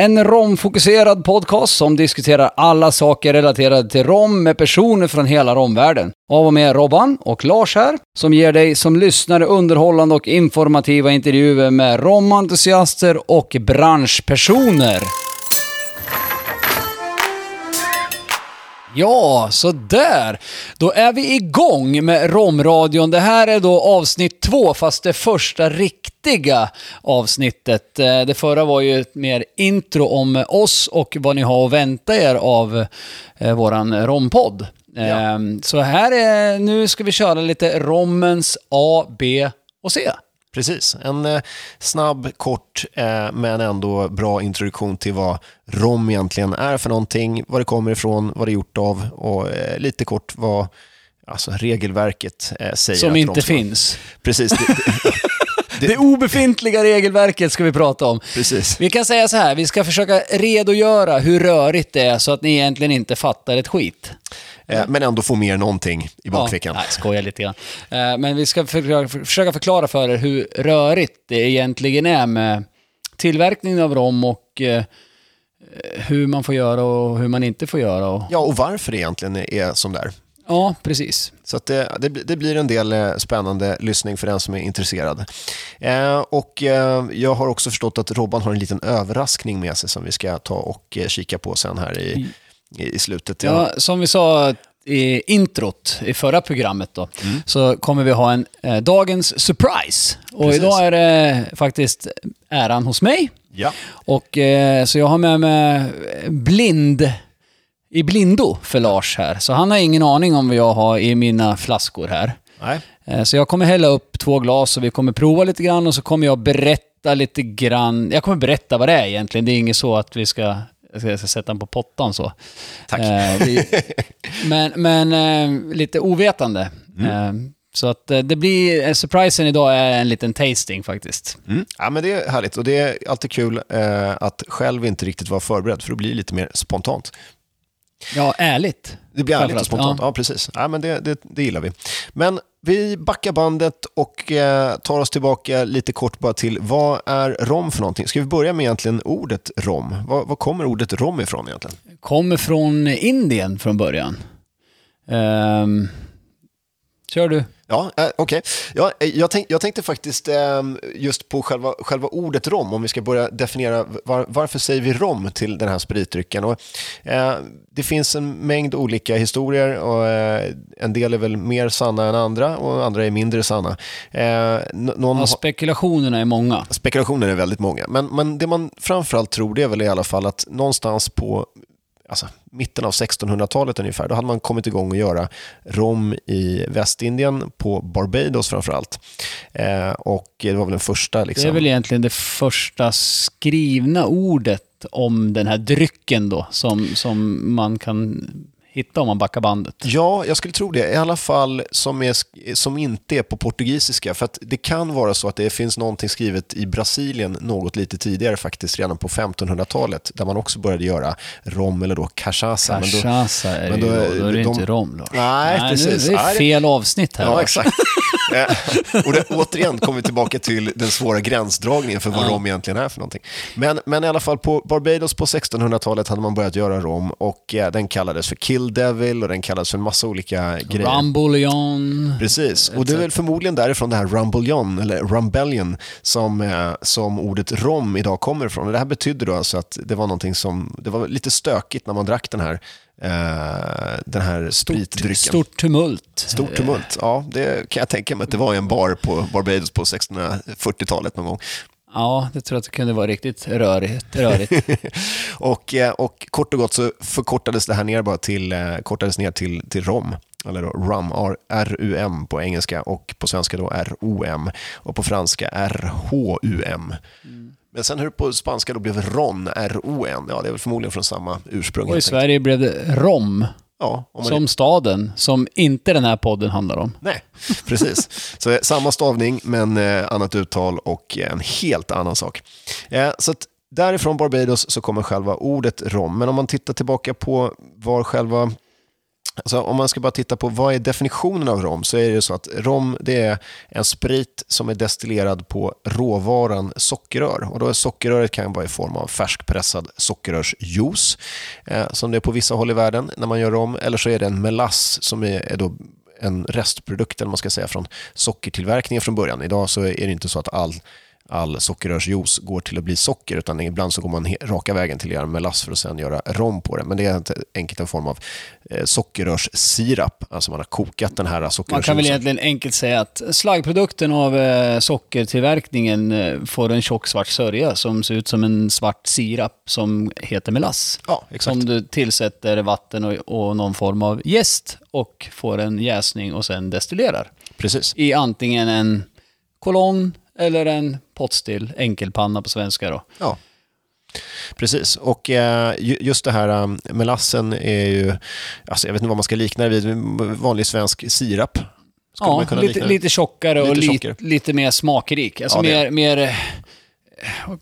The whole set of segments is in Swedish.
En romfokuserad podcast som diskuterar alla saker relaterade till rom med personer från hela romvärlden. Av och med Robban och Lars här, som ger dig som lyssnare underhållande och informativa intervjuer med romentusiaster och branschpersoner. Ja, så där. Då är vi igång med Romradion. Det här är då avsnitt två, fast det första riktiga avsnittet. Eh, Det förra var ju ett mer intro om oss och vad ni har att vänta er av eh, våran rompodd. Eh, Så här är, nu ska vi köra lite rommens A, B och C. Precis, en eh, snabb, kort eh, men ändå bra introduktion till vad rom egentligen är för någonting, var det kommer ifrån, vad det är gjort av och eh, lite kort vad alltså, regelverket eh, säger. Som inte ska- finns. Precis, det, det, Det obefintliga regelverket ska vi prata om. precis. Vi kan säga så här, vi ska försöka redogöra hur rörigt det är så att ni egentligen inte fattar ett skit. Eh, men ändå få mer någonting i bakfickan. Ja, nej, skojar lite grann. Eh, Men vi ska försöka, förklara för er hur rörigt det egentligen är med tillverkningen av rom och eh, hur man får göra och hur man inte får göra. Och, Ja, och varför det egentligen är som det är. ja, precis. Så det, det, blir- det blir en del spännande lyssning för den som är intresserad. Eh, och eh, jag har också förstått att Robban har en liten överraskning med sig som vi ska ta och eh, kika på sen här i, i, slutet. Ja, som vi sa i introt i förra programmet då, så kommer vi ha en eh, dagens surprise. Och Precis. idag är det faktiskt äran hos mig. Ja. Och eh, så jag har med mig blind i blindo för Lars här. Så han har ingen aning om vad jag har i mina flaskor här. Nej. Eh, så jag kommer hälla upp två glas och vi kommer prova lite grann och så kommer jag berätta lite grann. Jag kommer berätta vad det är egentligen. Det är inget så att vi ska, jag ska, jag ska sätta den på pottan så. Tack. Eh, men men eh, lite ovetande. Eh, så att eh, det blir, eh, surprisen idag är en liten tasting faktiskt. Mm. Ja, men det är härligt och det är alltid kul eh, att själv inte riktigt vara förberedd för det blir lite mer spontant. Ja, ärligt. Det blir ärligt och spontant. Ja, precis. Ja, men det, det, det gillar vi. Men vi backar bandet och eh, tar oss tillbaka lite kort bara till vad är rom för någonting? Ska vi börja med egentligen ordet rom? Var, var kommer ordet rom ifrån egentligen? Kommer från Indien från början. Ehm, kör du. Ja, eh, okej. Ja, eh, jag, tänk, jag tänkte faktiskt eh, just på själva, själva ordet rom, om vi ska börja definiera var, varför säger vi rom till den här spritdrycken. Och, eh, det finns en mängd olika historier och eh, en del är väl mer sanna än andra och andra är mindre sanna. Någon Ja, spekulationerna är många. Spekulationer är väldigt många, men, men det man framförallt tror det är väl i alla fall att någonstans på alltså, mitten av 1600-talet ungefär, då hade man kommit igång att göra rom i Västindien, på Barbados framförallt. Eh, och det var väl den första Det liksom. är väl egentligen det första skrivna ordet om den här drycken då, som, som man kan hitta om man backar bandet. Ja, jag skulle tro det. I alla fall som, är, som inte är på portugisiska. För att det kan vara så att det finns någonting skrivet i Brasilien något lite tidigare faktiskt, redan på 1500-talet, där man också började göra rom eller då cachaça. Men då- Cachaça är men det då ju är- då, då är det de- inte rom Lars. Nej, nu precis. är det Nej, det- fel avsnitt här. Ja, Lars. exakt. Eh, och det, återigen kommer vi tillbaka till den svåra gränsdragningen för vad rom egentligen är för någonting. Men, men i alla fall på Barbados på 1600-talet hade man börjat göra rom och eh, den kallades för Kill Devil och den kallades för en massa olika grejer. Rambouillon. Precis, och det är väl förmodligen därifrån det här Rumbellion, eller Rumbellion, som, eh, som ordet rom idag kommer ifrån. Och det här betyder då alltså att det var någonting som, det var lite stökigt när man drack den här, eh, den här spritdrycken. Stort tumult. Stort tumult, ja det kan jag tänka mig att det var i en bar på Barbados på 1640-talet någon gång. Ja, det tror jag att det kunde vara riktigt rörigt. rörigt. Och, eh, och kort och gott så förkortades det här ner bara till, eh, kortades ner till, till rom. Eller då rum, R-U-M på engelska och på svenska då R-O-M och på franska R-H-U-M. Men sen hur det på spanska då blev ron, R-O-N, ja det är väl förmodligen från samma ursprung. Och i. Sverige blev det Rom, Ja, som staden, som inte den här podden handlar om. Nej, precis. Så eh, samma stavning men eh, annat uttal och en helt annan sak. Eh, så att därifrån Barbados så kommer själva ordet rom. Men om man tittar tillbaka på var själva Alltså, om man ska bara titta på vad är definitionen av rom så är det så att rom det är en sprit som är destillerad på råvaran sockerrör. Och då är sockerröret kan vara i form av färskpressad sockerrörsjuice eh, som det är på vissa håll i världen när man gör rom. Eller så är det en melass som är, är då en restprodukt eller man ska säga, från sockertillverkningen från början. Idag så är det inte så att all all sockerrörsjuice går till att bli socker, utan ibland så går man raka vägen till att göra melass för att sedan göra rom på det. Men det är helt enkelt en form av eh, sockerrörssirap, alltså man har kokat den här sockerrörsjuicen. Man kan väl egentligen enkelt säga att slaggprodukten av eh, sockertillverkningen eh, får en tjock svart sörja som ser ut som en svart sirap som heter melass. Ja, exakt. Som du tillsätter vatten och, och någon form av jäst och får en jäsning och sen destillerar. Precis. I antingen en kolonn eller en pottstill, enkelpanna på svenska då. Ja, precis. Och eh, ju- just det här um, melassen är ju, alltså jag vet inte vad man ska likna det vid, vanlig svensk sirap. Skulle Ja, man kunna lite, lite tjockare och Lite lite, tjockare. lite mer smakrik. Alltså Ja, mer, mer eh,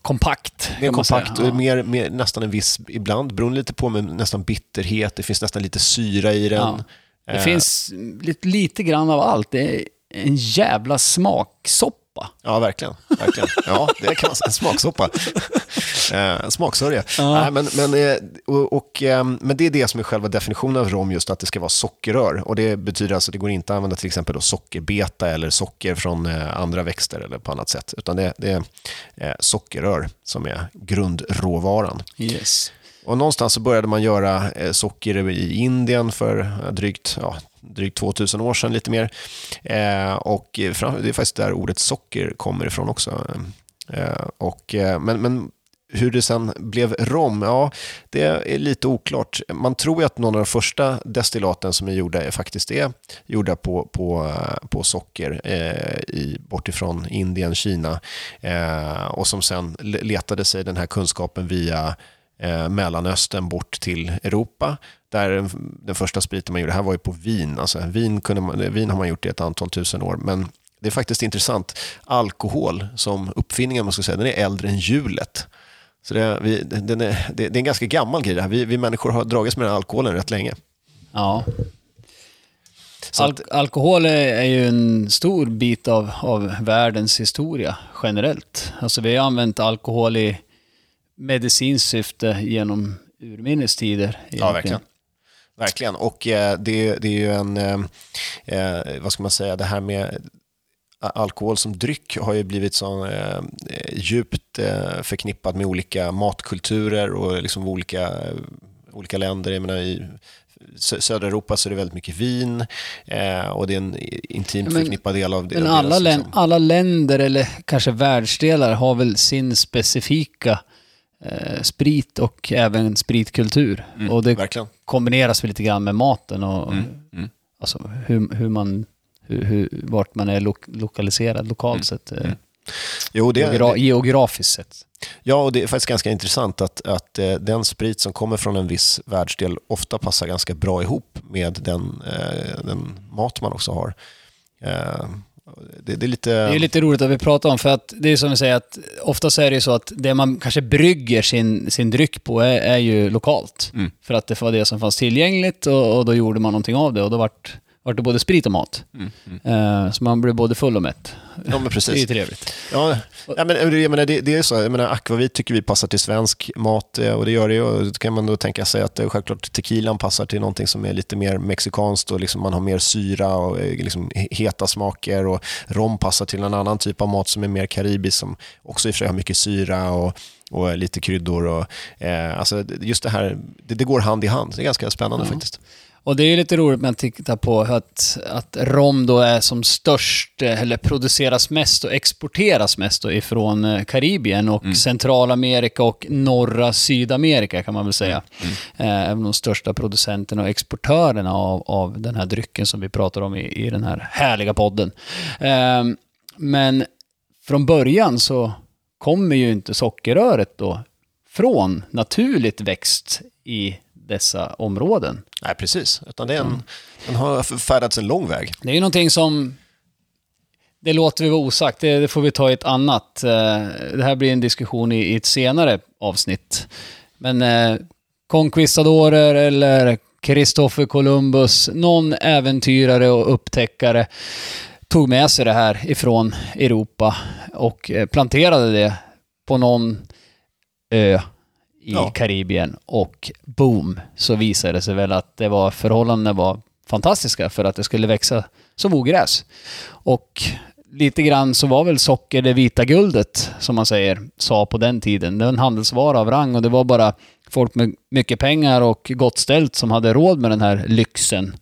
kompakt. Mer kompakt och Ja. mer, mer, nästan en viss, ibland beroende lite på, men nästan bitterhet. Det finns nästan lite syra i den. Ja. Det Eh, finns lite, lite grann av allt. Det är en jävla smaksoppa. Ja, verkligen. verkligen. Ja, det kan man säga. Smaksoppa. Eh, smaksörja. Nej, men, men, eh, och, och, ehm, men det är det som är själva definitionen av rom, just att det ska vara sockerrör. Och det betyder alltså att det går inte att använda till exempel sockerbeta eller socker från eh, andra växter eller på annat sätt. Utan det, det är eh, sockerrör som är grundråvaran. Yes. Och någonstans så började man göra eh, socker i Indien för eh, drygt, ja, drygt 2000 år sedan, lite mer. Eh, och det är faktiskt där ordet socker kommer ifrån också. Eh, och, eh, men, men hur det sen blev rom, ja, det är lite oklart. Man tror ju att någon av de första destillaten som är gjorda faktiskt är gjorda på, på, på socker eh, i, bortifrån Indien, Kina eh, och som sen letade sig den här kunskapen via eh, Mellanöstern bort till Europa. Där den, den första spriten man gjorde, här var ju på vin. Alltså, vin, kunde man, vin har man gjort i ett antal tusen år. Men det är faktiskt intressant. Alkohol som uppfinning, om man ska säga, den är äldre än hjulet. Så det, vi, den är, det, det är en ganska gammal grej det här. Vi, vi människor har dragits med den här alkoholen rätt länge. Ja. Al- alkohol är, är ju en stor bit av, av världens historia generellt. Alltså vi har använt alkohol i medicinskt syfte genom urminnes tider. ja, verkligen. Verkligen. Och eh, det, det är ju en, eh, eh, vad ska man säga, det här med alkohol som dryck har ju blivit så eh, djupt eh, förknippat med olika matkulturer och liksom olika, olika länder. Jag menar, I sö- södra Europa så är det väldigt mycket vin eh, och det är en intimt Men- förknippad del av det. Men alla, län, liksom- alla länder eller kanske världsdelar har väl sin specifika eh, sprit och även spritkultur. och det verkligen. kombineras väl lite grann med maten och mm. Alltså hur, hur man, hur, hur, vart man är lo, lokaliserad lokalt sett. eh, Jo, det, geogra- geografiskt sett. Ja, och det är faktiskt ganska intressant att, att eh, den sprit som kommer från en viss världsdel ofta passar ganska bra ihop med den, eh, den mat man också har. Det, det är lite... Det är lite roligt att vi pratar om, för att det är som vi säger att oftast är det ju så att det man kanske brygger sin, sin dryck på är, är ju lokalt. Mm. För att det var det som fanns tillgängligt och, och då gjorde man någonting av det och då vart, vart det både sprit och mat. Eh, så man blev både full och mätt. Mm, Ja, men Det är ju precis. trevligt. Ja, ja, men, jag menar, det, det är så. Jag menar, akvavit tycker vi passar till svensk mat eh, och det gör det ju. Och då kan man då tänka sig att eh, självklart tequilan passar till någonting som är lite mer mexikanskt och liksom man har mer syra och liksom heta smaker och rom passar till en annan typ av mat som är mer karibisk som också i och för sig har mycket syra och, och lite kryddor. Och, eh, alltså just det här, det, det går hand i hand. Det är ganska spännande faktiskt. Och det är ju lite roligt med att titta på att, att rom då är som störst, eh, eller produceras mest och exporteras mest då ifrån eh, Karibien och Centralamerika och norra Sydamerika kan man väl säga. Eh, Även de största producenterna och exportörerna av, av den här drycken som vi pratar om i, i den här härliga podden. Eh, Men från början så kommer ju inte sockerröret då från naturligt växt i dessa områden. Nej, precis. Utan det är en, den har färdats en lång väg. Det är ju någonting som... det låter vi vara osagt. Det, det får vi ta i ett annat. eh, Det här blir en diskussion i, i ett senare avsnitt. Men eh, conquistadorer eller Kristoffer Columbus, någon äventyrare och upptäckare tog med sig det här ifrån Europa och eh, planterade det på någon ö i Ja. Karibien och boom så visade det sig väl att det var, förhållandena var fantastiska för att det skulle växa som ogräs. Och lite grann så var väl socker det vita guldet, som man säger, sa på den tiden. Det var en handelsvara av rang och det var bara folk med mycket pengar och gott ställt som hade råd med den här lyxen.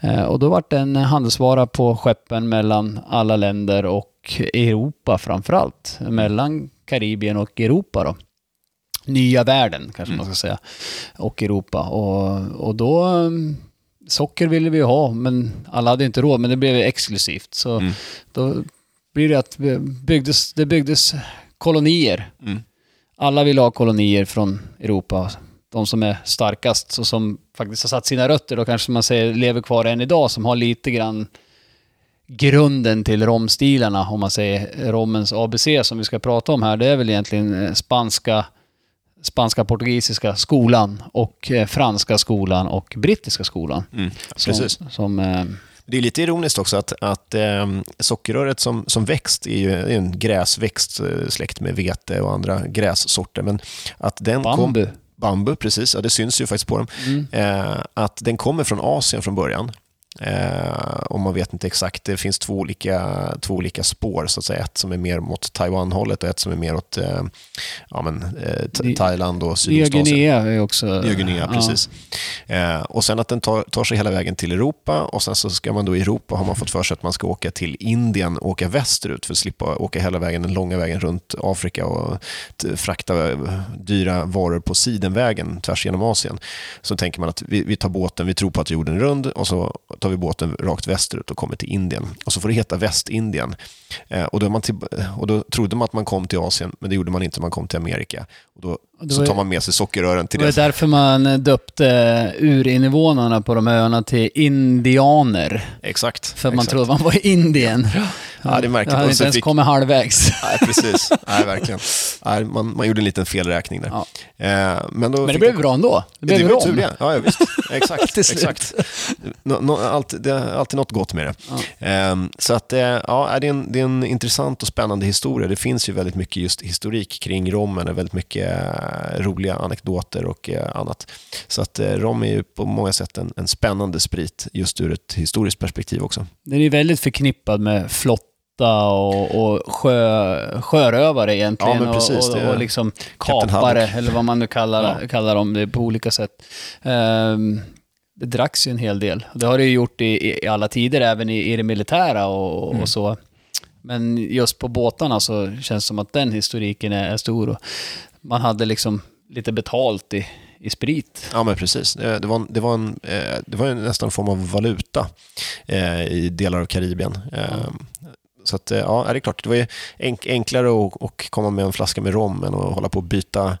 Eh, och då var det en handelsvara på skeppen mellan alla länder och Europa framförallt. Mellan Karibien och Europa då. Nya världen kanske man ska säga. Och Europa. Och, och då... mm, Socker ville vi ha, men alla hade inte råd. Men det blev exklusivt. Så då blir det att byggdes, det byggdes kolonier. Mm. Alla vill ha kolonier från Europa. De som är starkast och som faktiskt har satt sina rötter, då kanske man säger lever kvar än idag, som har lite grann grunden till romstilarna, om man säger rommens ABC som vi ska prata om här, det är väl egentligen eh, spanska, spanska portugisiska skolan och eh, franska skolan och brittiska skolan. Mm. Som, Precis. som, eh, Det är lite ironiskt också att, att eh, sockerröret som, som växt är ju en gräsväxt eh, släkt med vete och andra grässorter. Men att den Bambu. Kom, bambu, precis. Ja, det syns ju faktiskt på dem. Eh, att den kommer från Asien från början. Eh, och man vet inte exakt. Det finns två olika, två olika spår, så att säga. Ett som är mer mot Taiwan-hållet och ett som är mer åt eh, ja, men, eh, Thailand och Nya Sydostasien. Guinea är också... Nya Guinea, precis. Eh, och sen att den tar, tar sig hela vägen till Europa och sen så ska man då i Europa har man fått för sig att man ska åka till Indien och åka västerut för att slippa åka hela vägen, den långa vägen runt Afrika och frakta eh, dyra varor på sidenvägen tvärs genom Asien. Så tänker man att vi, vi tar båten, vi tror på att jorden är rund och så tar vi båten rakt västerut och kommer till Indien. Och så får det heta Västindien. Eh, och, då är man till, och då trodde man att man kom till Asien, men det gjorde man inte, man kom till Amerika. Och då, så var- tar man med sig sockerrören till Det var det. därför man döpte urinvånarna på de öarna till indianer. Exakt. För man exakt. trodde man var i Indien. Ja, det är märkligt. Jag hade inte så ens fick- kommit halvvägs. Nej, precis. Nej, verkligen. Nej, man, man gjorde en liten felräkning där. Ja. Eh, men, Men det blev jag- bra ändå. Det blev det bra. var tur det. Ja, ja, visst. Exakt. Exakt. Nå, nå, allt, det är alltid något gott med det. Ehm, så att, eh, ja, det är, en, det är en intressant och spännande historia. Det finns ju väldigt mycket just historik kring rommen och väldigt mycket eh, roliga anekdoter och eh, annat. Så att eh, rom är ju på många sätt en, en spännande sprit just ur ett historiskt perspektiv också. Den är väldigt förknippad med flotta och, och sjö, sjörövare egentligen. Ja, precis, och, och, och liksom kapare, eller vad man nu kallar, Ja. kallar dem det på olika sätt. Ehm, det dracks ju en hel del. Det har det ju gjort i, i alla tider, även i, i det militära och, Mm. och så. Men just på båtarna så känns det som att den historiken är, är stor. Man hade liksom lite betalt i, i sprit. Ja, men precis. Det, var, en- det, var, en, eh, det var ju nästan en form av valuta eh, i delar av Karibien. Eh, Så att, eh, ja, det är klart, det var enklare att komma med en flaska med rom än att hålla på och byta,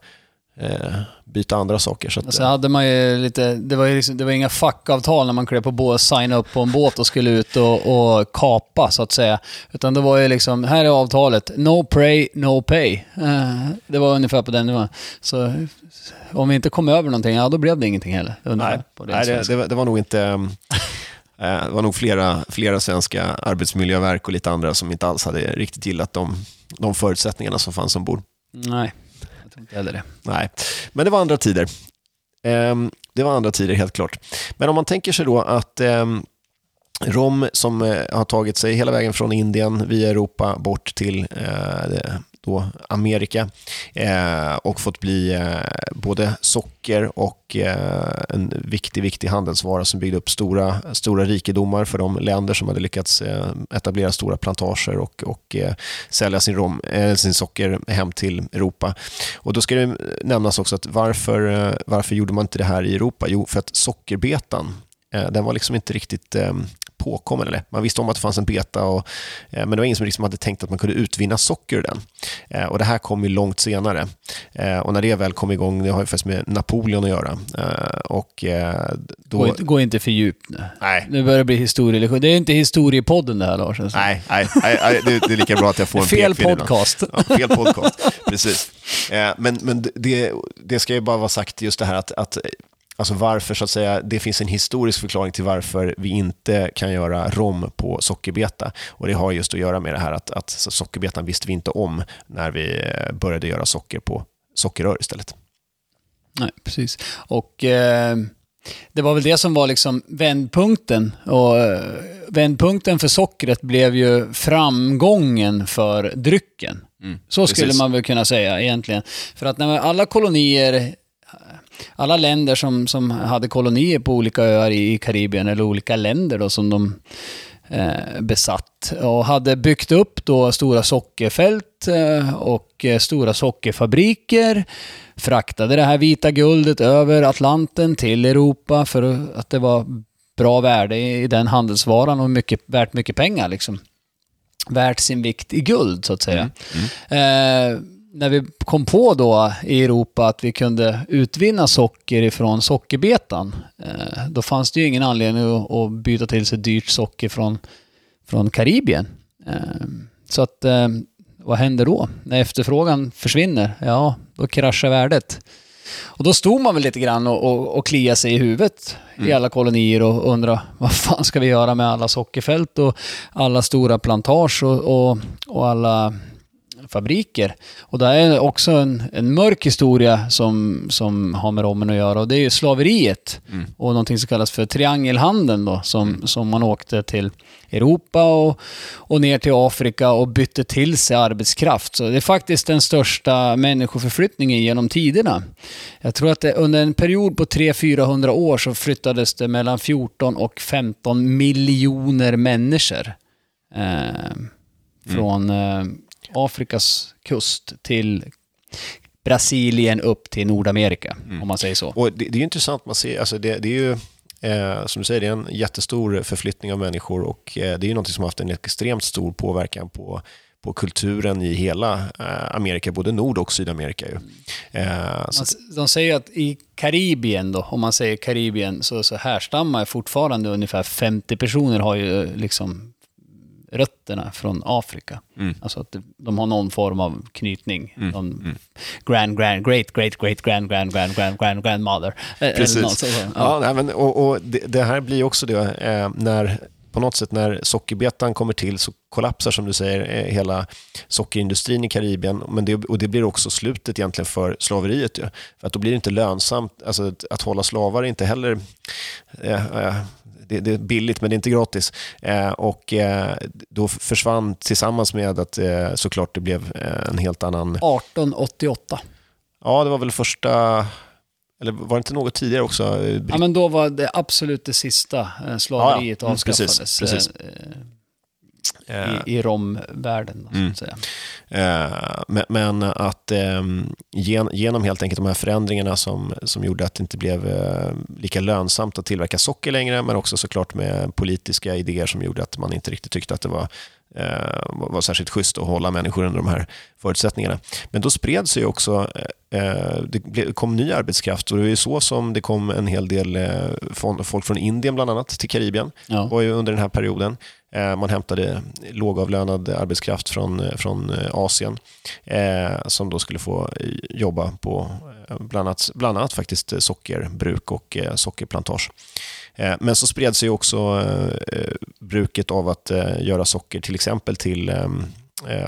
eh, byta andra saker. Så att, så hade man ju lite, det var ju liksom, det var inga fackavtal när man klev på båt, signa upp på en båt och skulle ut och, och kapa så att säga. Utan det var ju liksom, här är avtalet, no pray, no pay. Eh, det var ungefär på den nivån. Så om vi inte kom över någonting, ja då blev det ingenting heller. Ungefär nej, på nej det, det, var- det var nog inte... eh, Det var nog flera, flera svenska arbetsmiljöverk och lite andra som inte alls hade riktigt gillat de, de förutsättningarna som fanns ombord. Nej, tror inte heller det. Nej, men det var andra tider. Ehm, det var andra tider helt klart. Men om man tänker sig då att ehm, rom som eh, har tagit sig hela vägen från Indien via Europa bort till eh, då Amerika eh, och fått bli eh, både socker och eh, en viktig, viktig handelsvara som byggde upp stora, stora rikedomar för de länder som hade lyckats eh, etablera stora plantager och, och eh, sälja sin, rom, eh, sin socker hem till Europa. Och då ska det nämnas också att varför, eh, varför gjorde man inte det här i Europa? Jo, för att sockerbetan, eh, den var liksom inte riktigt eh, påkommen. Eller, man visste om att det fanns en beta, och, eh, men det var ingen som liksom hade tänkt att man kunde utvinna socker ur den. Eh, och Det här kom ju långt senare. Eh, och när det väl kom igång, det har ju faktiskt med Napoleon att göra. Och, då, Gå, inte, gå inte för djupt nu. nej, Nu börjar det bli historielektion. Det är inte historiepodden det här Lars. alltså. nej, nej, nej, det, det är lika bra att jag får en Fel podcast. Ja, fel podcast, precis. Men men det, det ska ju bara vara sagt just det här att, att Alltså varför, så att säga, det finns en historisk förklaring till varför vi inte kan göra rom på sockerbeta. Och det har just att göra med det här att, att sockerbetan visste vi inte om när vi eh, började göra socker på sockerrör istället. Nej, precis. Och eh, det var väl det som var liksom vändpunkten. Och eh, vändpunkten för sockret blev ju framgången för drycken. Så skulle precis. man väl kunna säga egentligen. För att när alla kolonier, alla länder som, som hade kolonier på olika öar i, Karibien, eller olika länder då som de eh, besatt och hade byggt upp då stora sockerfält eh, och eh, stora sockerfabriker. Fraktade det här vita guldet över Atlanten till Europa för att det var bra värde i den handelsvaran och mycket, värt mycket pengar liksom. Värt sin vikt i guld så att säga. Eh, när vi kom på då i Europa att vi kunde utvinna socker ifrån sockerbetan, eh, då fanns det ju ingen anledning att, byta till sig dyrt socker från, från Karibien. Eh, så att, eh, vad händer då? När efterfrågan försvinner, ja, då kraschar värdet. Och då stod man väl lite grann och, och, och kliade sig i huvudet i alla kolonier och undrade vad fan ska vi göra med alla sockerfält och alla stora plantage och, och, och alla fabriker. Och det är också en, en mörk historia som, som har med rommen att göra och det är ju slaveriet och någonting som kallas för triangelhandeln då som, som man åkte till Europa och, och ner till Afrika och bytte till sig arbetskraft. Så det är faktiskt den största människoförflyttningen genom tiderna. Jag tror att det, under en period på 300-400 år så flyttades det mellan 14 och 15 miljoner människor. Eh, från eh, Afrikas kust till Brasilien upp till Nordamerika, om man säger så. Och det, det är ju intressant, man ser, alltså det, det är ju eh, som du säger, det är en jättestor förflyttning av människor och eh, det är ju något som har haft en extremt stor påverkan på på kulturen i hela eh, Amerika, både Nord och Sydamerika. Ju. Eh, Man, de säger att i Karibien då, om man säger Karibien, så, så härstammar fortfarande ungefär 50 personer har ju eh, liksom rötterna från Afrika. Alltså att de har någon form av knytning. Någon Grand, grand, great, great, great, grand, grand, grand, grand, grand, grandmother. Eh, Precis. något. Ja, Ja. men, och, och det, det här blir också det, eh, när på något sätt när sockerbetan kommer till så kollapsar som du säger eh, hela sockerindustrin i Karibien. Men det, och det blir också slutet egentligen för slaveriet. Ju. För att då blir det inte lönsamt, alltså att, att hålla slavar är inte heller eh, eh, det, det är billigt men det är inte gratis. Eh, och eh, då försvann tillsammans med att eh, såklart det blev eh, en helt annan... 1888. Ja, det var väl första... Eller var det inte något tidigare också? Eh, Ja, men då var det absolut det sista eh, slaveriet Ja, ja. Mm, avskaffades precis, precis. Eh, eh, i, i romvärlden. Så Mm. att säga. Eh, men, men att eh, gen, genom helt enkelt de här förändringarna som, som gjorde att det inte blev eh, lika lönsamt att tillverka socker längre, men också såklart med politiska idéer som gjorde att man inte riktigt tyckte att det var, eh, var särskilt schysst att hålla människor under de här förutsättningarna. Men då spred sig också, eh, det blev- kom ny arbetskraft och det är så som det kom en hel del eh, folk från Indien bland annat till Karibien Ja. var ju under den här perioden. Eh, Man hämtade lågavlönad arbetskraft från, eh, från eh, Asien eh, som då skulle få eh, jobba på eh, bland annat, bland annat faktiskt eh, sockerbruk och eh, sockerplantage. Eh, Men så spred sig också eh, bruket av att eh, göra socker till exempel till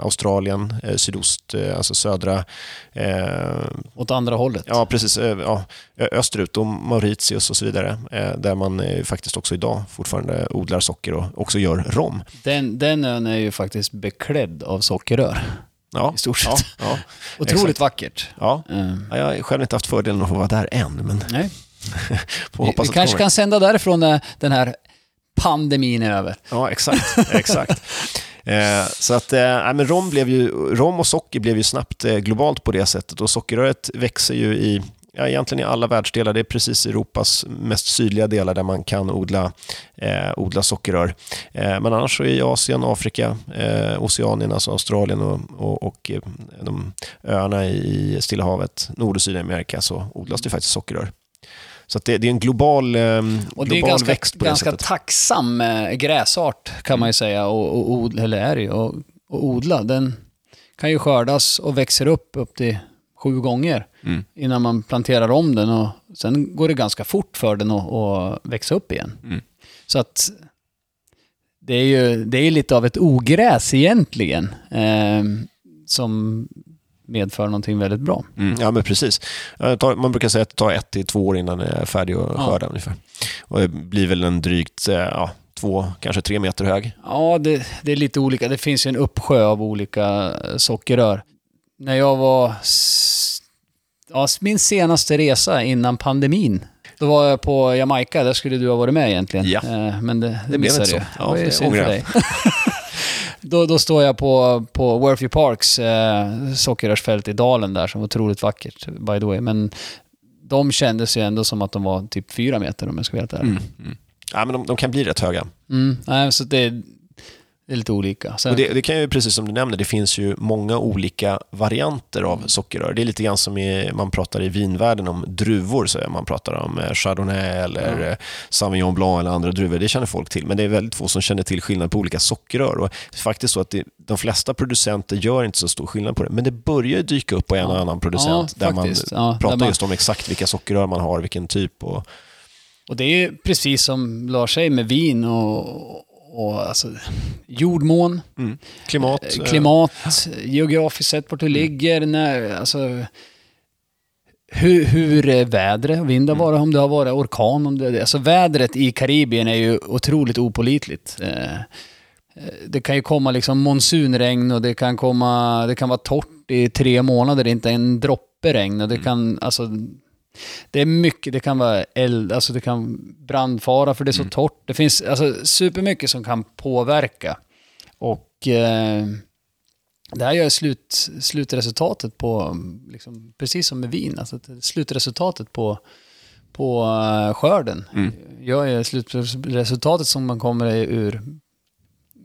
Australien, sydost, alltså södra eh, Åt andra hållet. Ja, precis. Ja, österut och Mauritius och så vidare. eh, Där man faktiskt också idag fortfarande odlar socker och också gör rom. Den, den ön är ju faktiskt beklädd av sockerrör. Ja, I stort Ja, sett. ja, Otroligt exakt. vackert. Ja. Ja, Jag har själv inte haft fördelen att få vara där än, men nej. Vi, kanske kommer. kan sända därifrån när den här pandemin är över. Ja, exakt. exakt. Eh, så att, eh, men rom, blev ju, rom och socker blev ju snabbt eh, globalt på det sättet och sockerröret växer ju i ja, egentligen i alla världsdelar. Det är precis Europas mest sydliga delar där man kan odla, eh, odla sockerrör. Eh, men annars så i Asien, Afrika, eh, Oceanien, alltså Australien och, och, och eh, de öarna i Stilla havet, Nord och Sydamerika, så odlas det faktiskt sockerrör. Så det, det är en global, eh, Och det är global ganska, växt på det ganska sättet. tacksam eh, gräsart kan man ju säga, och, och, od- eller är det ju, och, och odla. Den kan ju skördas och växer upp upp till sju gånger Mm. innan man planterar om den och sen går det ganska fort för den att, att växa upp igen. Mm. Så att det är ju det är lite av ett ogräs egentligen eh, som medför någonting väldigt bra. Mm, ja, men precis. Det tar- Man brukar säga att det tar ett till två år innan det är färdig att Ja. skörda ungefär. Och det blir väl en drygt eh, ja, två, kanske tre meter hög. Ja, det, det är lite olika. Det finns ju en uppsjö av olika eh, sockerrör. När jag var... Ja, min senaste resa innan pandemin. Då var jag på Jamaica, där skulle du ha varit med egentligen. Ja. Eh, Men det, det, blev missade inte jag. så. Det Ja, det för ångrar dig. då, då står jag på, på Worthy Parks eh, sockerrörsfält i dalen där, som var otroligt vackert, by the way. Men de kändes ju ändå som att de var typ fyra meter om jag ska veta det. Mm. Mm. Ja, men de, de kan bli rätt höga. Mm. Nej, så det, det är lite olika. Sen, Och det, det kan ju, precis som du nämnde, det finns ju många olika varianter av sockerrör. Det är lite grann som i, man pratar i vinvärlden om druvor, så man pratar om eh, Chardonnay eller Ja. eh, Sauvignon Blanc eller andra druvor. Det känner folk till, men det är väldigt få som känner till skillnad på olika sockerrör. Och det är faktiskt så att det, de flesta producenter gör inte så stor skillnad på det, men det börjar dyka upp på en och annan producent Ja, där man faktiskt. Ja, där pratar man- just om exakt vilka sockerrör man har, vilken typ. Och, Och det är precis som Lars säger med vin och, och alltså, jordmån, mm. Klimat. eh, eh, klimat, geografiskt sett vart du ligger, när, alltså, hur, hur vädret, vind har varit, om det har varit orkan, om det, alltså vädret i Karibien är ju otroligt opolitligt. Eh, eh, Det kan ju komma liksom monsunregn och det kan komma, det kan vara torrt i tre månader, inte en droppe regn och det kan, alltså det är mycket, det kan vara eld, alltså det kan brandfara för det är så torrt. Det finns alltså supermycket som kan påverka. Och eh, det här gör slut, slutresultatet på, liksom, precis som med vin, alltså slutresultatet på, på eh, skörden gör ju slutresultatet som man kommer ur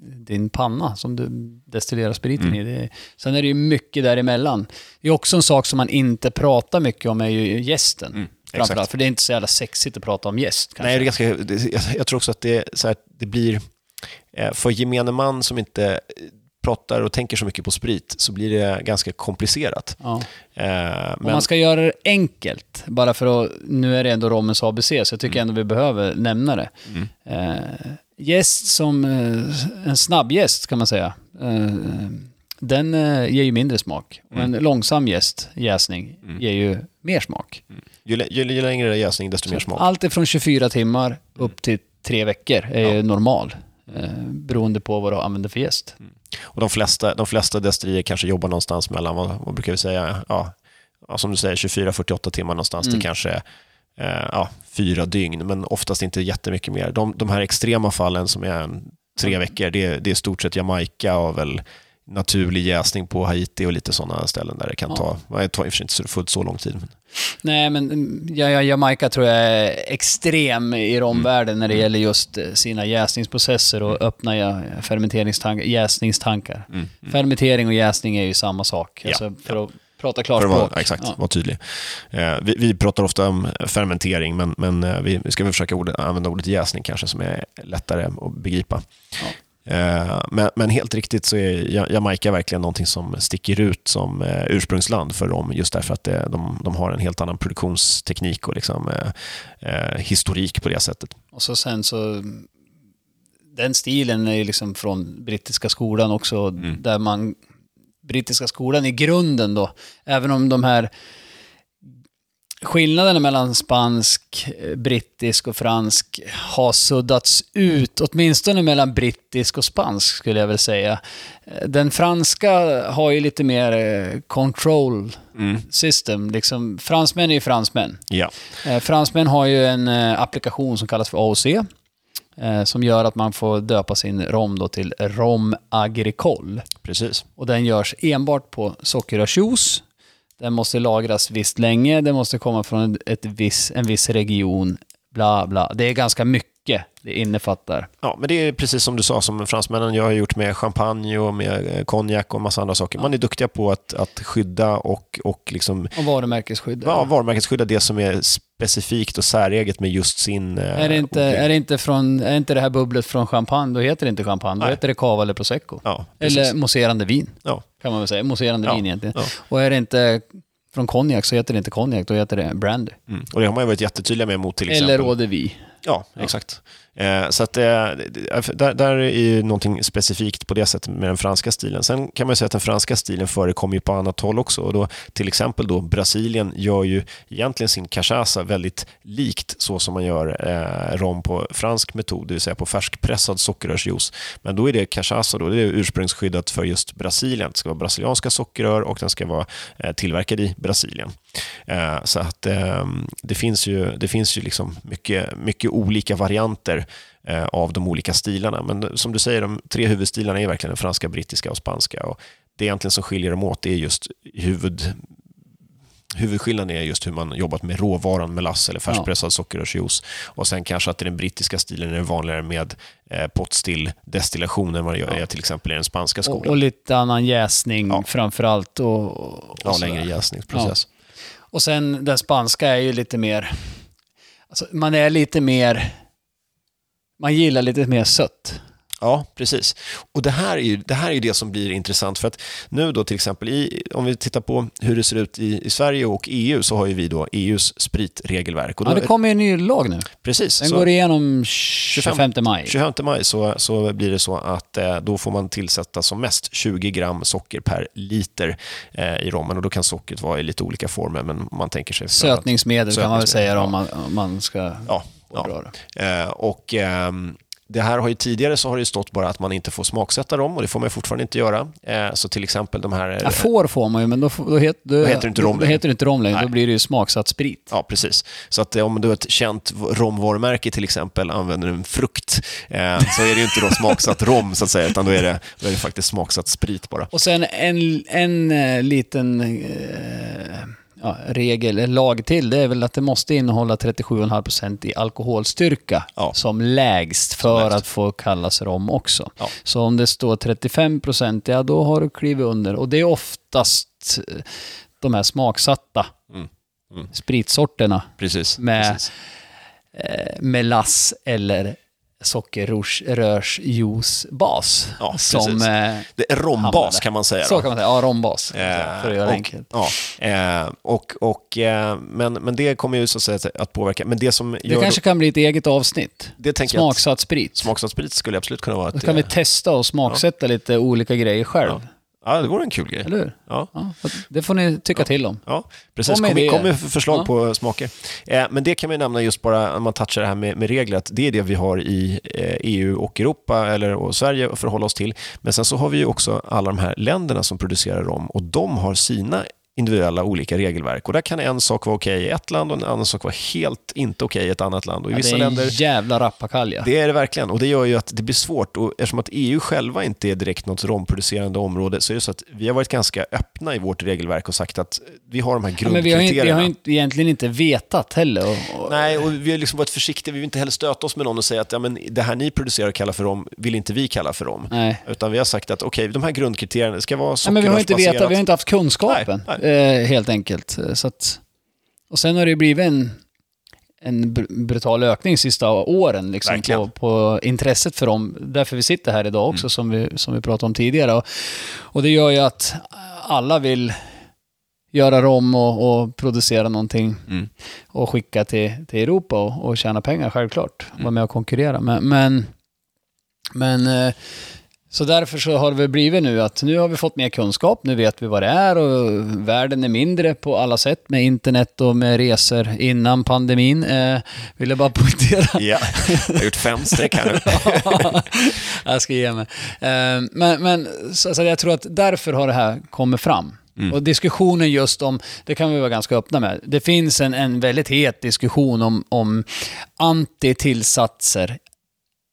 din panna som du destillerar spriten i. Det, sen är det ju mycket däremellan. Det är också en sak som man inte pratar mycket om är ju gästen. Mm, Framförallt, för det är inte så jävla sexigt att prata om gäst. Kanske. Nej, det är ganska, det, jag, tror också att det, så här, det blir, eh, för gemene man som inte eh, pratar och tänker så mycket på sprit, så blir det ganska komplicerat. Ja. Eh, Om men, man ska göra det enkelt, bara för att, nu är det ändå Rommens ABC, så jag Mm. tycker ändå vi behöver nämna det. Eh, gäst som eh, en snabb gäst kan man säga, eh, den eh, ger ju mindre smak. Och Mm. en långsam gäst, jäsning, ger ju mer smak. ju, lä- ju, ju längre jäsning, desto mer smak. Allt ifrån 24 timmar upp till tre veckor är ju normal. Eh, beroende på vad du använder för gäst. Och de flesta, de flesta destillerier kanske jobbar någonstans mellan, vad, vad brukar vi säga, ja, ja, som du säger, 24-48 timmar någonstans Mm. till kanske eh, ja, fyra dygn, men oftast inte jättemycket mer. De, de här extrema fallen som är en, tre veckor, det, är- det är stort sett Jamaica och väl naturlig jäsning på Haiti och lite sådana ställen där det kan Ja. ta, det tar i och för sig inte så- fullt så lång tid. Men, Nej, men mm, ja, ja, Jamaica tror jag är extrem i romvärlden när det gäller just eh, sina jäsningsprocesser och öppna ja, fermenteringstankar, jäsningstankar. Fermentering och jäsning är ju samma sak. Ja, Alltså, för att prata klarspråk. vara, exakt, Ja. vara tydlig. Eh, vi, vi pratar ofta om fermentering, men, men eh, vi, ska väl försöka ordet, använda ordet jäsning kanske, som är lättare att begripa. Eh, Men, men helt riktigt så är Ja- Jamaica verkligen någonting som sticker ut som eh, ursprungsland för dem, just därför att det, de, de har en helt annan produktionsteknik och liksom, eh, eh, historik på det sättet. Och så sen så... Den stilen är ju liksom från brittiska skolan också, Mm. där man... Brittiska skolan i grunden då, även om de här skillnaderna mellan spansk, eh, brittisk och fransk har suddats ut, åtminstone mellan brittisk och spansk skulle jag väl säga. Eh, Den franska har ju lite mer eh, control system, liksom. Fransmän är ju fransmän. Ja, fransmän har ju en applikation som kallas för AOC. Eh, som gör att man får döpa sin rom då till Rom Agricole. precis. Och den görs enbart på sockerrörsjuice. Den måste lagras visst länge, det måste komma från ett viss, en viss region, bla bla. Det är ganska mycket det innefattar. Ja, men det är precis som du sa, som fransmännen jag har gjort med champagne och med eh, konjak och massa andra saker. Man är duktiga på att, att skydda och, och liksom, Och varumärkesskydda. ja, varumärkesskydda det som är specifikt och säreget med just sin... eh, Är det, inte, odling. är, det inte från, är inte det här bubblet från champagne, då heter det inte champagne, då Nej. heter det cava eller prosecco. Ja, eller mousserande vin, Ja, kan man väl säga. Mousserande Ja, vin egentligen. ja. Och är det inte från konjak så heter det inte konjak, då heter det brandy. mm. Och det har man ju varit jättetydliga med mot till exempel... Eller eau de vie. Ja, exakt. Eh, så att, eh, där, där är ju någonting specifikt på det sättet med den franska stilen. Sen kan man säga att den franska stilen förekommer ju på annat håll också. Och då, till exempel då Brasilien gör ju egentligen sin cachaça väldigt likt så som man gör eh, rom på fransk metod, det vill säga på färskpressad sockerrörsjuice. Men då är det cachaça, då, det är ursprungsskyddat för just Brasilien. Det ska vara brasilianska sockerrör och den ska vara eh, tillverkad i Brasilien. Eh, så att eh, det finns ju, det finns ju liksom mycket, mycket olika varianter eh, av de olika stilarna. Men som du säger, de tre huvudstilarna är verkligen den franska, brittiska och spanska. Och det egentligen som skiljer dem åt är just huvud, huvudskillnaden är just hur man jobbat med råvaran melass eller färskpressad sockerrörsjuice. Och sen kanske att i den brittiska stilen är vanligare med eh, potstill destillation än vad det gör är till exempel i den spanska Och, skolan. och lite annan jäsning Ja. framför allt. Och, och ja, längre jäsningsprocess. Och sen den spanska är ju lite mer... Alltså, man är lite mer... Man gillar lite mer sött. Ja, precis. Och det här, är ju, det här är det som blir intressant för att nu då till exempel, i, om vi tittar på hur det ser ut i, i Sverige och EU så har ju vi då EUs spritregelverk. Och då, Ja, det kommer ju en ny lag nu. precis, Den så går igenom 25 maj. 25 maj så, så blir det så att eh, då får man tillsätta som mest 20 gram socker per liter eh, i rommen och då kan sockret vara i lite olika former men man tänker sig... att- Sötningsmedel kan man väl Sötningsmedel, säga ja. om man, om man ska Ja, ja. Eh, och ehm, det här har ju tidigare så har det stått bara att man inte får smaksätta dem och det får man fortfarande inte göra. Eh, så till exempel de här... Ja, får får man ju, men då, då, het, då, Då heter det inte rom Då längre. heter det inte rom längre. Då blir det ju smaksatt sprit. Ja, precis. Så att eh, om du har ett känt romvarumärke till exempel använder en frukt eh, så är det ju inte då smaksatt rom så att säga, utan då är det, då är det faktiskt smaksatt sprit bara. Och sen en, en eh, liten eh, ja, regel, en lag till, det är väl att det måste innehålla 37,5% i alkoholstyrka Ja. som lägst för lägst. att få kallas rom också. Ja. Så om det står 35%, ja då har du klivit under. Och det är oftast eh, de här smaksatta Mm. Mm. spritsorterna Precis. Med- precis. eh, melass eller sockerrörsjuicebas. Ja, som, precis. eh, Det är rombas hamnade. kan man säga. Så då. kan man säga, ja rombas. Eh, för att göra och, enkelt. Ja, eh, och, och, eh, men, men det kommer ju så att, säga att påverka. Men det som Det kanske kan bli ett eget avsnitt. det Smaksatt sprit. smaksatt sprit skulle absolut kunna vara ett... Då kan vi eh, testa och smaksätta lite olika grejer själv. Ja. Ja, det vore en kul grej. Eller hur? Ja. Ja, det får ni tycka till om. Ja, precis. Kom med Kom, med förslag Ja. på smaker. Eh, men det kan man ju nämna just bara om man touchar det här med, med regler, att det är det vi har i eh, EU och Europa, eller och Sverige att förhålla oss till. Men sen så har vi ju också alla de här länderna som producerar rom och de har sina individuella olika regelverk. Och där kan en sak vara okej i ett land och en annan sak vara helt inte okej i ett annat land. Och i Ja, det vissa är en länder jävla rappakalja. det är det verkligen och det gör ju att det blir svårt och eftersom att EU själva inte är direkt något romproducerande område så är det så att vi har varit ganska öppna i vårt regelverk och sagt att vi har de här Ja, men vi har, grundkriterierna. vi har inte, egentligen inte vetat heller. Och, och, Nej, och vi har liksom varit försiktiga. Vi vill inte heller stöta oss med någon och säga att ja, men det här ni producerar och kallar för rom vill inte vi kalla för rom. nej. Utan vi har sagt att okej, de här grundkriterierna det ska vara Nej, men vi har inte sockerrörsbaserat. vetat, vi har inte haft kunskapen. Nej, Eh, helt enkelt. Så att, och sen har det ju blivit en, en br- brutal ökning de sista åren liksom, på, på intresset för dem. Därför vi sitter här idag Mm. också, som, vi, som vi pratade om tidigare. Och, och det gör ju att alla vill göra rom och, och producera någonting Mm. och skicka till, till Europa och, och tjäna pengar, självklart. Mm. Vara med och konkurrera. Men, men, men eh, så därför så har det väl blivit nu att nu har vi fått mer kunskap, nu vet vi vad det är och världen är mindre på alla sätt med internet och med resor innan pandemin. Eh, vill jag bara poängtera. Ja, jag har gjort fem streck här nu. jag ska ge mig. Eh, men men så, alltså, jag tror att därför har det här kommit fram. Och diskussionen just om, det kan vi vara ganska öppna med, det finns en, en väldigt het diskussion om, om antitillsatser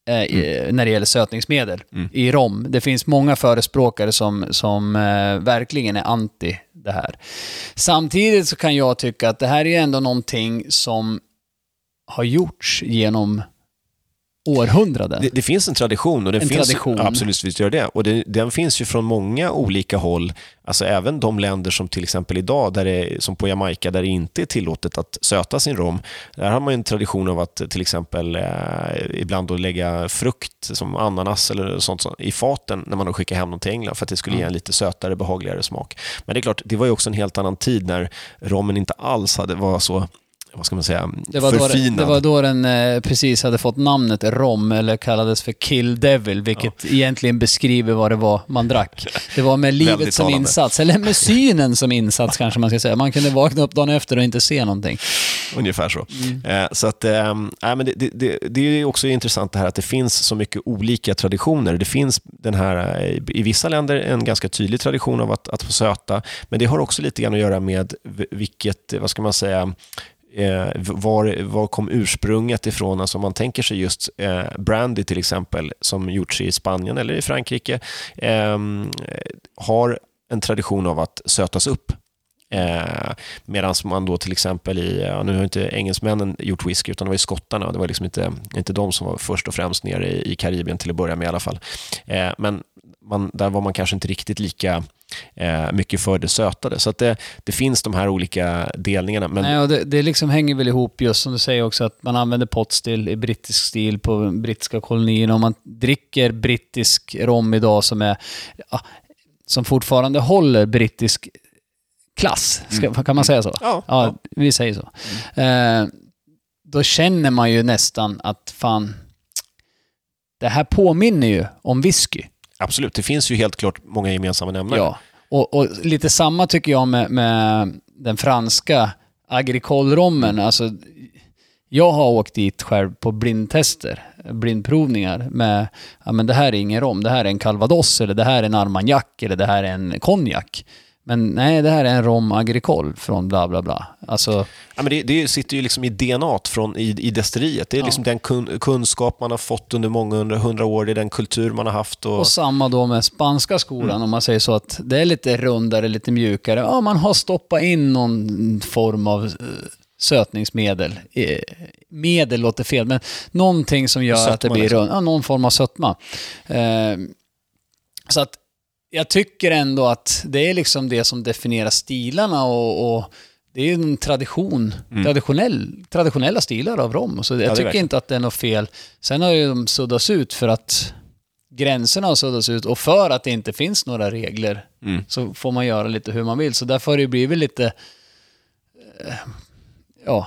eh, i- när det gäller sötningsmedel i rom. Det finns många förespråkare som, som eh, verkligen är anti det här. Samtidigt så kan jag tycka att det här är ändå någonting som har gjorts genom århundraden. Det, det finns en tradition. Och det En finns, tradition. Absolut, visst gör det. Och det, den finns ju från många olika håll. Alltså även de länder som till exempel idag, där det, som på Jamaica, där det inte är tillåtet att söta sin rom. Där har man ju en tradition av att till exempel eh, ibland då lägga frukt som ananas eller sånt som- i faten när man då skickar hem dem till England för att det skulle ge en lite sötare, behagligare smak. Men det är klart, det var ju också en helt annan tid när rommen inte alls hade, var så vad ska man säga, Det var, då, förfinad. det var då den eh, precis hade fått namnet rom, eller kallades för Kill Devil, vilket egentligen beskriver vad det var man drack. Det var med livet som talande. insats, eller med synen som insats kanske man ska säga. Man kunde vakna upp dagen efter och inte se någonting. Ungefär så. Mm. Eh, så att, eh, men det, det, det, är också intressant det här att det finns så mycket olika traditioner. Det finns den här, eh, i vissa länder en ganska tydlig tradition av att, att få söta, men det har också lite grann att göra med vilket, vad ska man säga, eh, var, var kom ursprunget ifrån? Alltså om man tänker sig just eh, brandy till exempel, som gjorts i Spanien eller i Frankrike, eh, har en tradition av att sötas upp. Eh, Medan man då till exempel i, ja, nu har inte engelsmännen gjort whisky utan det var ju skottarna. Det var liksom inte, inte de som var först och främst nere i, i Karibien till att börja med i alla fall. Eh, men man, där var man kanske inte riktigt lika eh, mycket för det sötade. Så att det, det finns de här olika delningarna. Men Nej, och det, det liksom hänger väl ihop just som du säger också att man använder potstill i brittisk stil på brittiska kolonierna och man dricker brittisk rom idag som är ja, som fortfarande håller brittisk klass. Ska, Kan man säga så? Ja, ja, vi säger så. Eh, då känner man ju nästan att fan, det här påminner ju om whisky absolut, det finns ju helt klart många gemensamma nämnare. Ja, och, och lite samma tycker jag med, med den franska agrikolrommen. Alltså, jag har åkt dit själv på blindtester, blindprovningar med, ja men det här är ingen rom, det här är en calvados eller det här är en armagnac eller det här är en konjak. Men nej, det här är en rom agricole från bla bla bla. Alltså, Ja, men det, det sitter ju liksom i DNA från, i, i destilleriet. Det är liksom den kun, kunskap man har fått under många hundra, hundra år, det är den kultur man har haft. Och, Och samma då med spanska skolan, om man säger så att det är lite rundare, lite mjukare. Ja, man har stoppat in någon form av eh, sötningsmedel. Eh, Medel låter fel, men någonting som gör Sötma att det blir runt. Ja, någon form av sötma. Eh, så att jag tycker ändå att det är liksom det som definierar stilarna och, och det är ju en tradition, traditionell, traditionella stilar av rom. Så jag Mm. är tycker inte att det är något fel. Sen har ju de suddats ut för att gränserna har suddats ut och för att det inte finns några regler Mm. så får man göra lite hur man vill. Så därför har det blivit lite... eh, Ja,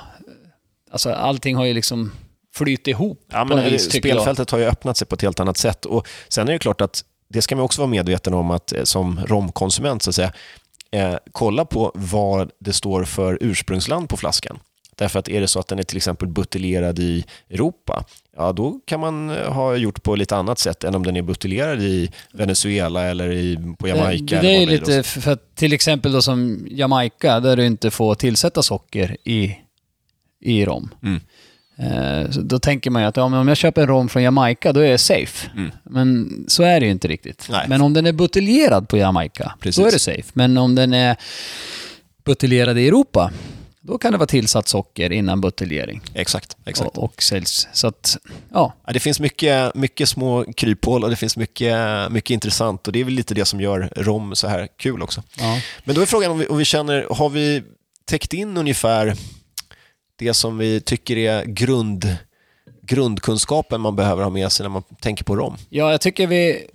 alltså allting har ju liksom flyttit ihop Ja, men vis, spelfältet har ju öppnat sig på ett helt annat sätt. Och sen är det klart att det ska man också vara medveten om att eh, som romkonsument så att säga, eh, kolla på vad det står för ursprungsland på flaskan. Därför att är det så att den är till exempel buteljerad i Europa, ja då kan man eh, ha gjort på lite annat sätt än om den är buteljerad i Venezuela eller i, på Jamaica. Det, det är lite, för att till exempel då som Jamaica, där du inte får tillsätta socker i, i rom. Mm. Eh, så då tänker man ju att ja, om jag köper en rom från Jamaica, då är jag safe. Mm. Men så är det ju inte riktigt. Nej. Men om den är buteljerad på Jamaica, Precis. då är det safe. Men om den är buteljerad i Europa, då kan det vara tillsatt socker innan buteljering Exakt, exakt. och, och säljs. Så att, ja. Ja, det finns mycket, mycket små kryphål och det finns mycket, mycket intressant och det är väl lite det som gör rom så här kul också. ja. Men då är frågan om vi, om vi känner, har vi täckt in ungefär det som vi tycker är grund, grundkunskapen man behöver ha med sig när man tänker på rom? Ja, jag tycker vi,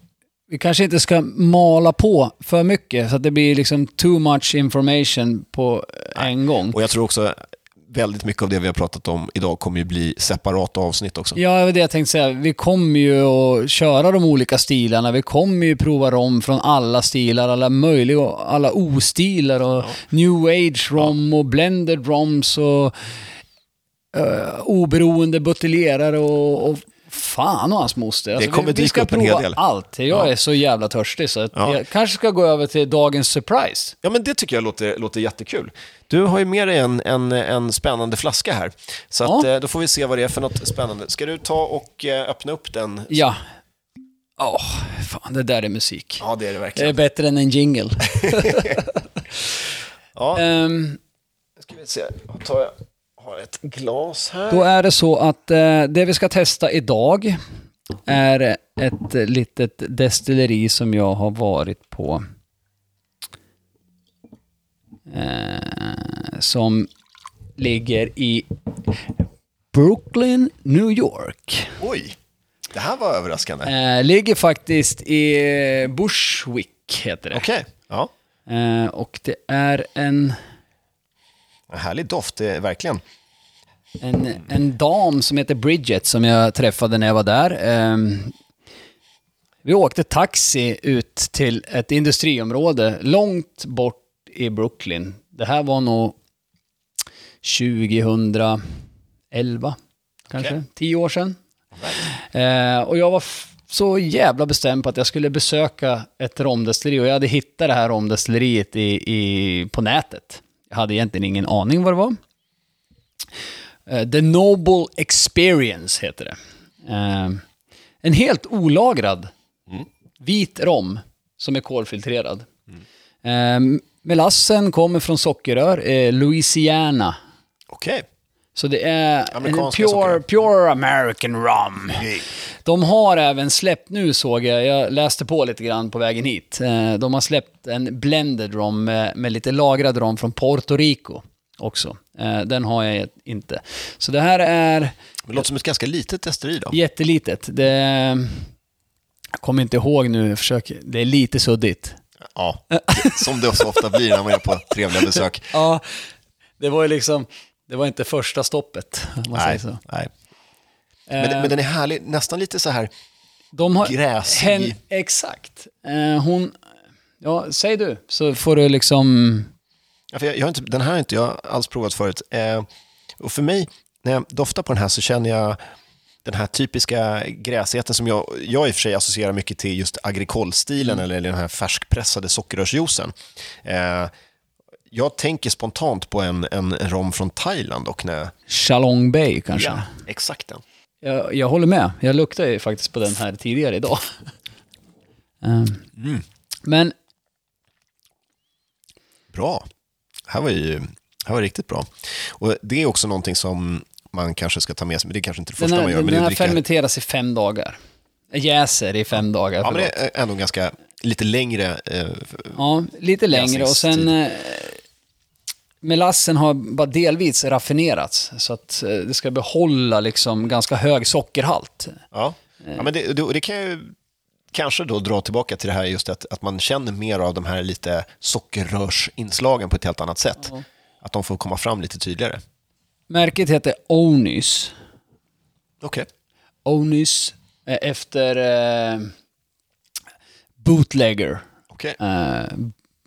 vi kanske inte ska mala på för mycket så att det blir liksom too much information på en gång. Och jag tror också väldigt mycket av det vi har pratat om idag kommer ju bli separata avsnitt också. Ja, det var det jag tänkte säga. Vi kommer ju att köra de olika stilarna. Vi kommer ju prova rom från alla stilar, alla möjliga, alla ostilar och new age rom och blended roms och eh, oberoende buteljerare och, och fan och hans moster. Alltså, kommer vi, vi ska prova allt. Jag Ja. är så jävla törstig så att Ja. jag kanske ska gå över till dagens surprise. Ja, men det tycker jag låter, låter jättekul. Du har ju med dig en, en, en spännande flaska här. Så att, Ja. eh, då får vi se vad det är för något spännande. Ska du ta och eh, öppna upp den? Ja. Åh, fan det där är musik. Ja, det är det Det är verkligen. bättre än en jingle. Ja, Ehm, ska vi se. Då tar jag har ett glas här. Då är det så att eh, det vi ska testa idag är ett litet destilleri som jag har varit på. Eh, som ligger i Brooklyn, New York. Oj, det här var överraskande. Eh, ligger faktiskt i Bushwick, heter det. Okej, ja. Eh, och det är en... En härlig doft, det är verkligen. en, en dam som heter Bridget som jag träffade när jag var där. Ehm, vi åkte taxi ut till ett industriområde långt bort i Brooklyn. Det här var nog 2011, kanske, Okej. tio år sedan. Eh, och jag var så jävla bestämd på att jag skulle besöka ett romdestilleri och jag hade hittat det här romdestilleriet i, i, på nätet. Jag hade egentligen ingen aning vad det var. Eh, The Noble Experience heter det. Eh, en helt olagrad vit rom som är kolfiltrerad. Eh, melassen kommer från sockerrör, Louisiana. Okej. Så det är en pure, pure American rum. De har även släppt, nu såg jag, jag läste på lite grann på vägen hit. Eh, De har släppt en blended rom med, med lite lagrad rom från Puerto Rico också. Eh, Den har jag inte. Så det här är Det låter som ett ganska litet destilleri då. jättelitet. Det, jag kommer inte ihåg nu, jag försöker, det är lite suddigt. Ja, som det så ofta blir när man är på trevliga besök. Ja, det var ju liksom, det var inte första stoppet, om man Nej, säger så. nej. Men, men den är härlig, nästan lite så här, De har, Gräsig. Hen, exakt. Eh, hon, ja, säg du, så får du liksom... Ja, för jag, jag har inte, den här har inte jag alls provat förut. Eh, och för mig, när jag doftar på den här så känner jag den här typiska gräsigheten som jag, jag i och för sig associerar mycket till just agrikolstilen eller den här färskpressade sockerrörsjuicen. Eh, jag tänker spontant på en, en, rom från Thailand och när... Chalong Bay kanske. Ja, exakt den. Jag, jag håller med. Jag luktade ju faktiskt på den här tidigare idag. Ehm, Men Bra. Det här var ju här var riktigt bra. Och det är också någonting som man kanske ska ta med sig, men det är kanske inte det den första här, man gör. den Men är här dricka, fermenteras i fem dagar. Jäser i fem dagar. ja, men det är ändå ganska lite längre. Eh, Ja, lite längre och sen eh, melassen har bara delvis raffinerats så att eh, det ska behålla liksom ganska hög sockerhalt. Ja, ja men det, det, det kan ju kanske då dra tillbaka till det här just att, att man känner mer av de här lite sockerrörsinslagen på ett helt annat sätt. Att de får komma fram lite tydligare. Märket heter Onys. Okej. Onys eh, efter eh, Bootlegger. Okej. Eh,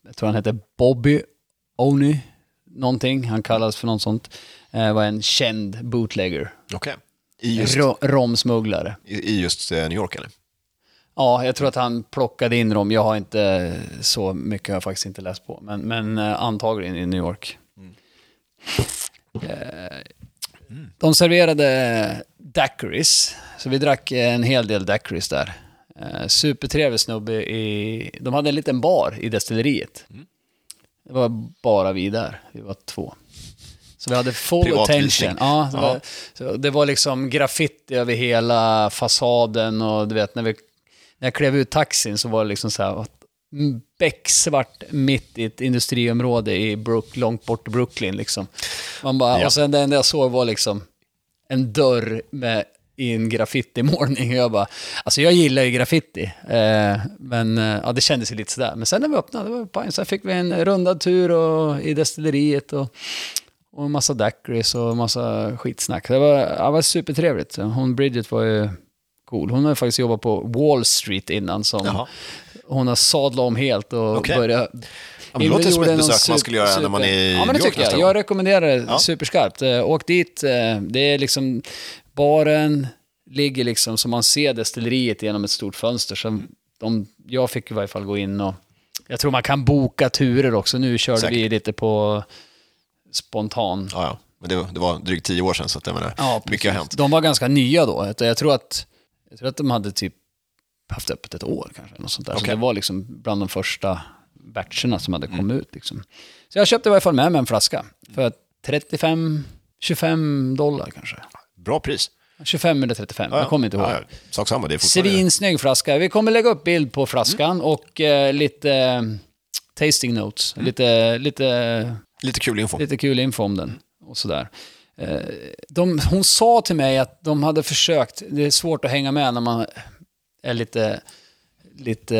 jag tror han heter Bobby Oney, någonting. Han kallas för något sånt. Eh, var en känd bootlegger. Okej. I just, Ro- romsmugglare. i, I just eh, New York eller? Ja, jag tror att han plockade in dem. Jag har inte så mycket, jag har faktiskt inte läst på. Men, men eh, antagligen i New York. Eh, De serverade daiquiris, så vi drack en hel del daiquiris där. Eh, Supertrevlig snubbe i... De hade en liten bar i destilleriet. Det var bara vi där, vi var två. Så vi hade full attention. Ja, det, Ja. Var, så det var liksom graffiti över hela fasaden och du vet när, vi, när jag klev ut taxin så var det liksom så här mm, becksvart mitt i ett industriområde i Brook, långt bort i Brooklyn liksom. Man bara, Ja. Och sen det enda jag såg var liksom en dörr med i en graffitimålning. Jag bara, alltså jag gillar ju graffiti. Eh, men eh, ja, det kändes ju lite sådär. Men sen när vi öppnade, det var pang, så fick vi en rundad tur och, i destilleriet och, och en massa daiquiris och en massa skitsnack. Det var, ja, det var supertrevligt. Hon Bridget var ju cool. Hon har faktiskt jobbat på Wall Street innan som Jaha. hon har sadlat om helt och Okej. börjat... men det låter som ett besök man skulle göra när man är i Ja, men det tycker jag. Jag rekommenderar det Ja. superskarpt. Eh, Åk dit. eh, Det är liksom... Baren ligger liksom som man ser destilleriet genom ett stort fönster. Så de, jag fick i varje fall gå in och... Jag tror man kan boka turer också. Nu körde Säkert. vi lite på spontan. Ja, ja. Men det, var- det var drygt tio år sedan, så att jag menar, Ja, mycket har hänt. De var ganska nya då. Jag tror att, jag tror att de hade typ haft öppet ett år kanske. Något sånt där. Så Okej. det var liksom bland de första batcherna som hade kommit ut. Liksom. Så jag köpte i varje fall med mig en flaska för 35, 25 dollar kanske. Bra pris. 25 eller 35, jag kommer inte ihåg. Ja, ja. Sak samma, det är. Svinsnygg flaska. Vi kommer lägga upp bild på flaskan och eh, lite eh, tasting notes. Lite, lite, Lite kul info. lite kul info om den och sådär. Eh, de, hon sa till mig att de hade försökt, det är svårt att hänga med när man är lite, lite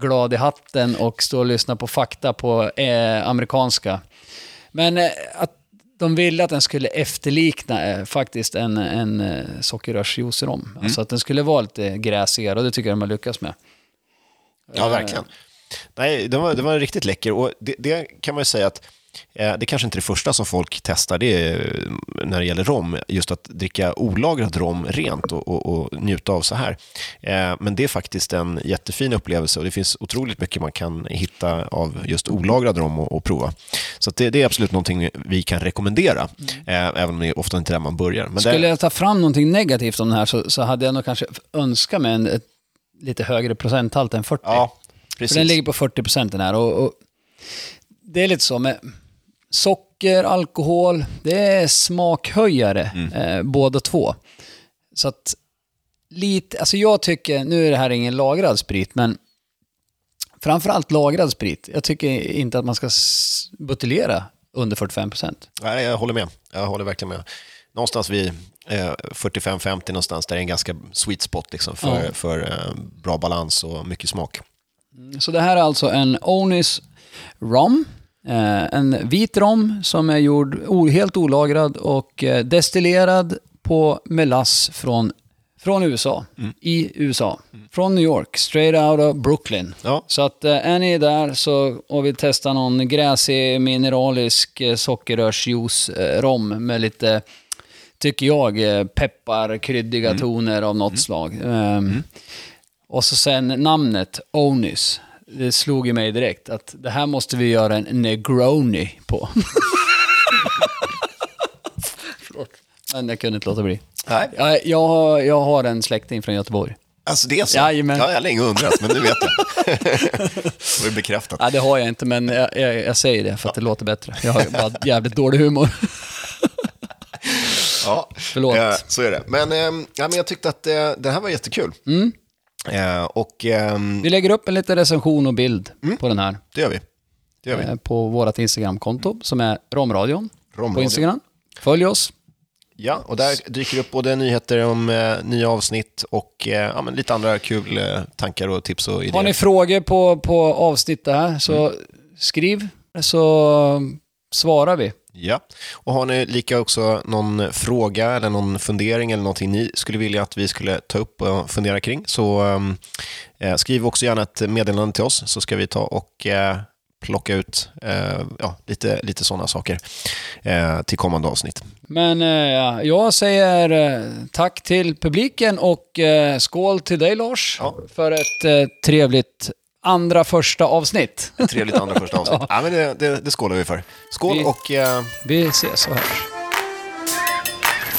glad i hatten och står och lyssnar på fakta på eh, amerikanska. Men eh, att de ville att den skulle efterlikna eh, faktiskt en, en eh, sockerrörsjuicerom. Alltså att den skulle vara lite gräsigare och det tycker jag de har lyckats med. Ja, verkligen. Nej, det var, det var riktigt läcker och det, det kan man ju säga att eh, det kanske inte är det första som folk testar, det eh, när det gäller rom, just att dricka olagrad rom rent och, och, och njuta av så här. Eh, men det är faktiskt en jättefin upplevelse och det finns otroligt mycket man kan hitta av just olagrad rom och, och prova. Så det, det är absolut någonting vi kan rekommendera, eh, även om det är ofta inte är där man börjar. Men Skulle det, jag ta fram någonting negativt om den här så, så hade jag nog kanske önskat mig en ett, lite högre procenthalt än 40. ja, För precis. den ligger på 40 procent den här. Och, och det är lite så med socker, alkohol, det är smakhöjare Mm. eh, båda två. Så att lite, alltså jag tycker, nu är det här ingen lagrad sprit, men framförallt lagrad sprit. Jag tycker inte att man ska buteljera under 45 procent. Nej, jag håller med. Jag håller verkligen med. Någonstans vid eh, 45-50 någonstans, där är en ganska sweet spot liksom, för, Ja. för eh, bra balans och mycket smak. Så det här är alltså en Onis rom. Eh, en vit rom som är gjord helt olagrad och eh, destillerad på melass från, från USA. I USA. Från New York, straight out of Brooklyn. Ja. Så att eh, är ni där så, och vill testa någon gräsig mineralisk eh, sockerrörsjuice eh, rom med lite, tycker jag, peppar, kryddiga toner av något slag. Ehm, och så sen namnet Onis. Det slog i mig direkt att det här måste vi göra en Negroni på. Förlåt. Men jag kunde inte låta bli. Nej. Jag, jag, har, jag har en släkting från Göteborg. Alltså det är så? Jajamän. Ja, jag har länge undrat, men nu vet jag. det var bekräftat. Nej, det har jag inte, men jag, jag, jag säger det för att det låter bättre. Jag har bara jävligt dålig humor. Ja, Förlåt. Eh, så är det. Men, eh, ja, men jag tyckte att eh, det här var jättekul. Mm. Eh, och ehm, Vi lägger upp en liten recension och bild på den här. det gör vi. Det gör vi. eh, På vårt Instagramkonto som är Romradion. På Romradion. Instagram. Följ oss. Ja, och där dyker upp både nyheter om eh, nya avsnitt och eh, ja, men lite andra kul eh, tankar och tips och idéer. Har ni frågor på, på avsnittet här så skriv så svarar vi. Ja, och har ni lika också någon fråga eller någon fundering eller någonting ni skulle vilja att vi skulle ta upp och fundera kring så um, eh, skriv också gärna ett meddelande till oss så ska vi ta och eh, plocka ut eh, ja, lite, lite sådana saker eh, till kommande avsnitt. Men eh, ja, jag säger eh, tack till publiken och eh, skål till dig Lars Ja. för ett eh, trevligt andra första avsnitt. Ett trevligt andra första avsnitt. ja. men det, det, det skålar vi för. Skål Vi- och eh, Vi ses och hörs.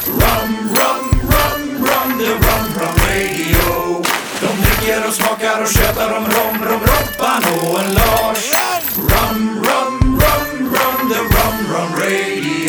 Rum, rum, rum, rum, the rum, rum radio. De dricker och smakar och tjötar om rom, rom, Robban och en Lars. Rum, rum, rum, rum, the rum, rum radio.